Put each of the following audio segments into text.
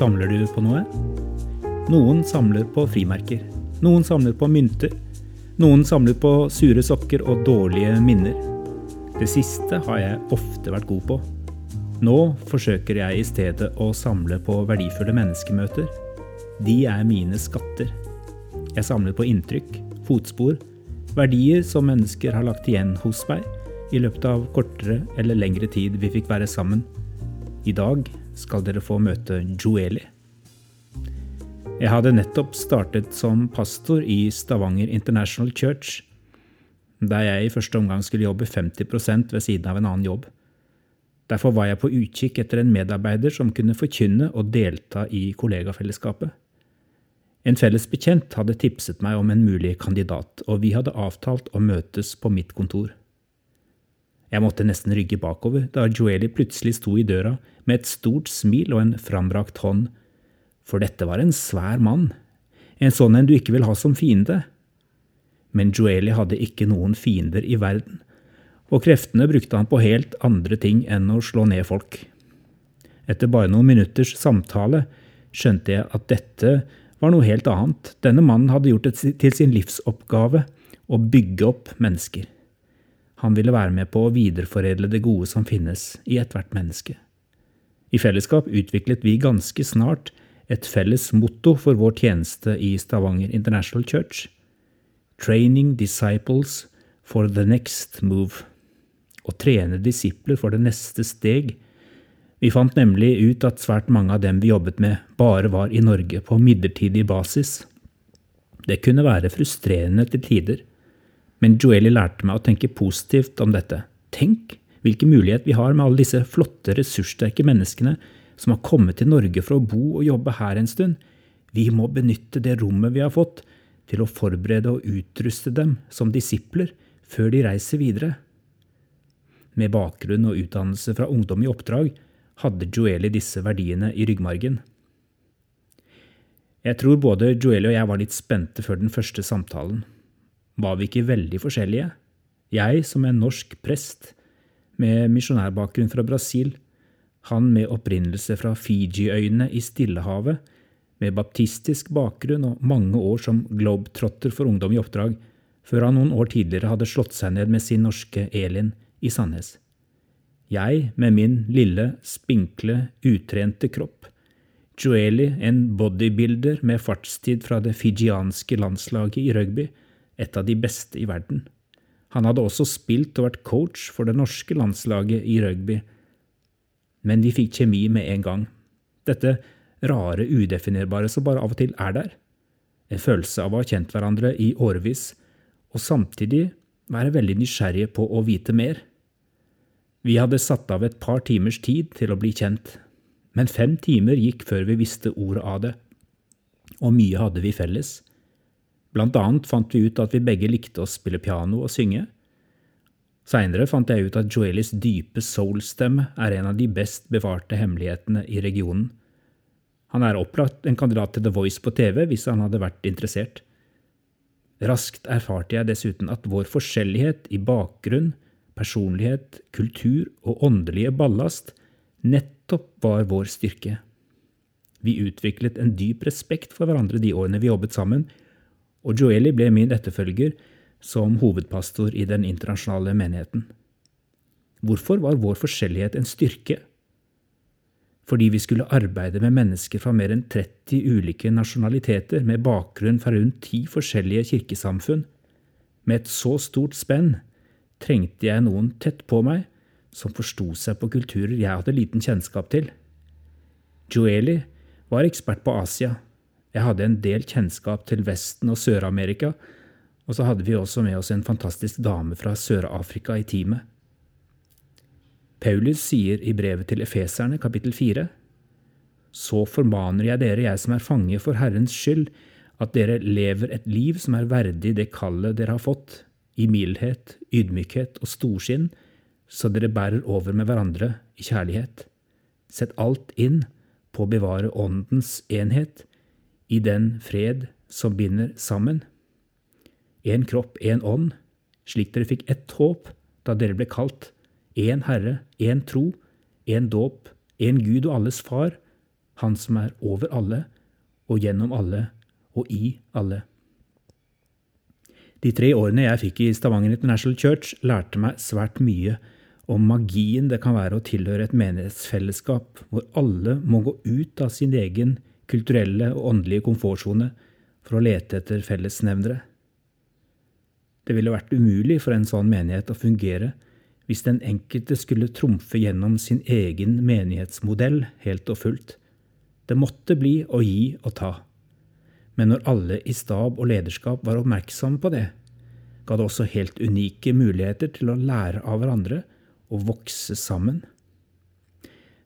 Samler du på noe? Noen samler på frimerker. Noen samler på mynter. Noen samler på sure sokker og dårlige minner. Det siste har jeg ofte vært god på. Nå forsøker jeg i stedet å samle på verdifulle menneskemøter. De er mine skatter. Jeg samler på inntrykk, fotspor, verdier som mennesker har lagt igjen hos meg i løpet av kortere eller lengre tid vi fikk være sammen. I dag skal dere få møte Joeli. Jeg hadde nettopp startet som pastor i Stavanger International Church, der jeg i første omgang skulle jobbe 50% ved siden av en annen jobb. Derfor var jeg på utkikk etter en medarbeider som kunne forkynne og delta i kollegafellesskapet. En felles bekjent hadde tipset meg om en mulig kandidat, og vi hadde avtalt å møtes på mitt kontor. Jeg måtte nesten rygge bakover da Joeli plutselig sto i døra med et stort smil og en frambrakt hånd, for dette var en svær mann, en sånn en du ikke vil ha som fiende. Men Joeli hadde ikke noen fiender i verden, og kreftene brukte han på helt andre ting enn å slå ned folk. Etter bare noen minutters samtale skjønte jeg at dette var noe helt annet. Denne mannen hadde gjort det til sin livsoppgave å bygge opp mennesker. Han ville være med på å videreforedle det gode som finnes i ethvert menneske. I fellesskap utviklet vi ganske snart et felles motto for vår tjeneste i Stavanger International Church – Training disciples for the next move – å trene disipler for det neste steg. Vi fant nemlig ut at svært mange av dem vi jobbet med, bare var i Norge på midlertidig basis. Det kunne være frustrerende til tider, men Joeli lærte meg å tenke positivt om dette. Tenk hvilken mulighet vi har med alle disse flotte, ressurssterke menneskene som har kommet til Norge for å bo og jobbe her en stund. Vi må benytte det rommet vi har fått, til å forberede og utruste dem som disipler før de reiser videre. Med bakgrunn og utdannelse fra Ungdom i oppdrag hadde Joeli disse verdiene i ryggmargen. Jeg tror både Joeli og jeg var litt spente før den første samtalen var vi ikke veldig forskjellige. Jeg som en norsk prest med misjonærbakgrunn fra Brasil, han med opprinnelse fra Fiji-øyene i Stillehavet, med baptistisk bakgrunn og mange år som globetrotter for Ungdom i oppdrag, før han noen år tidligere hadde slått seg ned med sin norske Elin i Sandnes. Jeg med min lille, spinkle, utrente kropp. Joeli, en bodybuilder med fartstid fra det fijianske landslaget i rugby, et av de beste i verden. Han hadde også spilt og vært coach for det norske landslaget i rugby. Men vi fikk kjemi med en gang. Dette rare, udefinerbare som bare av og til er der. En følelse av å ha kjent hverandre i årevis, og samtidig være veldig nysgjerrige på å vite mer. Vi hadde satt av et par timers tid til å bli kjent, men fem timer gikk før vi visste ordet av det. Og mye hadde vi felles. Blant annet fant vi ut at vi begge likte å spille piano og synge. Seinere fant jeg ut at Joelis dype soul-stemme er en av de best bevarte hemmelighetene i regionen. Han er opplagt en kandidat til The Voice på TV hvis han hadde vært interessert. Raskt erfarte jeg dessuten at vår forskjellighet i bakgrunn, personlighet, kultur og åndelige ballast nettopp var vår styrke. Vi utviklet en dyp respekt for hverandre de årene vi jobbet sammen, og Joeli ble min etterfølger som hovedpastor i den internasjonale menigheten. Hvorfor var vår forskjellighet en styrke? Fordi vi skulle arbeide med mennesker fra mer enn 30 ulike nasjonaliteter med bakgrunn fra rundt ti forskjellige kirkesamfunn. Med et så stort spenn trengte jeg noen tett på meg som forsto seg på kulturer jeg hadde liten kjennskap til. Joeli var ekspert på Asia, jeg hadde en del kjennskap til Vesten og Sør-Amerika, og så hadde vi også med oss en fantastisk dame fra Sør-Afrika i teamet. Paulus sier i brevet til efeserne kapittel fire, Så formaner jeg dere, jeg som er fange for Herrens skyld, at dere lever et liv som er verdig det kallet dere har fått, i mildhet, ydmykhet og storsinn, så dere bærer over med hverandre i kjærlighet. Sett alt inn på å bevare åndens enhet i den fred som binder sammen. Én kropp, én ånd, slik dere fikk ett håp da dere ble kalt, én Herre, én tro, én dåp, én Gud og alles Far, Han som er over alle og gjennom alle og i alle. De tre årene jeg fikk i Stavanger International Church, lærte meg svært mye om magien det kan være å tilhøre et menighetsfellesskap hvor alle må gå ut av sin egen kulturelle og åndelige komfortsone for å lete etter fellesnevnere. Det ville vært umulig for en sånn menighet å fungere hvis den enkelte skulle trumfe gjennom sin egen menighetsmodell helt og fullt. Det måtte bli å gi og ta. Men når alle i stab og lederskap var oppmerksomme på det, ga det også helt unike muligheter til å lære av hverandre og vokse sammen.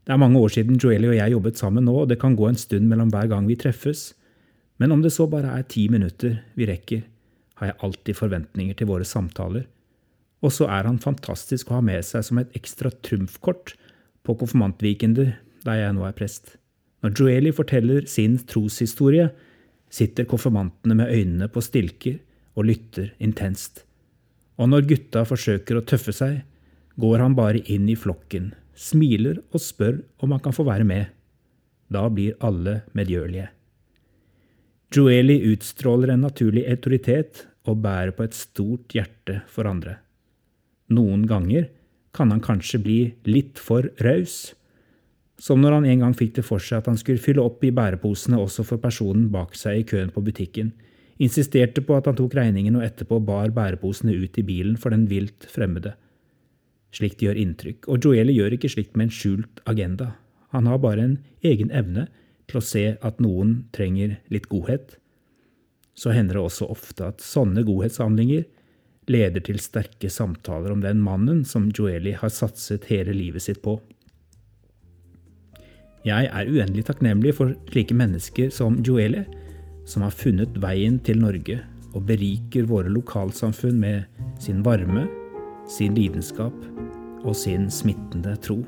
Det er mange år siden Joeli og jeg jobbet sammen nå, og det kan gå en stund mellom hver gang vi treffes, men om det så bare er ti minutter vi rekker, har jeg alltid forventninger til våre samtaler og så er han fantastisk å ha med seg som et ekstra trumfkort på konfirmantvikender der jeg nå er prest. Når Joeli forteller sin troshistorie, sitter konfirmantene med øynene på stilker og lytter intenst. Og når gutta forsøker å tøffe seg, går han bare inn i flokken, smiler og spør om han kan få være med. Da blir alle medgjørlige. Joeli utstråler en naturlig autoritet og bærer på et stort hjerte for andre. Noen ganger kan han kanskje bli litt for raus, som når han en gang fikk det for seg at han skulle fylle opp i bæreposene også for personen bak seg i køen på butikken, insisterte på at han tok regningen og etterpå bar bæreposene ut i bilen for den vilt fremmede. Slikt gjør inntrykk, og Joeli gjør ikke slikt med en skjult agenda. Han har bare en egen evne til å se at noen trenger litt godhet. Så hender det også ofte at sånne godhetshandlinger leder til sterke samtaler om den mannen som Joeli har satset hele livet sitt på. Jeg er uendelig takknemlig for slike mennesker som Joeli, som har funnet veien til Norge og beriker våre lokalsamfunn med sin varme, sin lidenskap og sin smittende tro.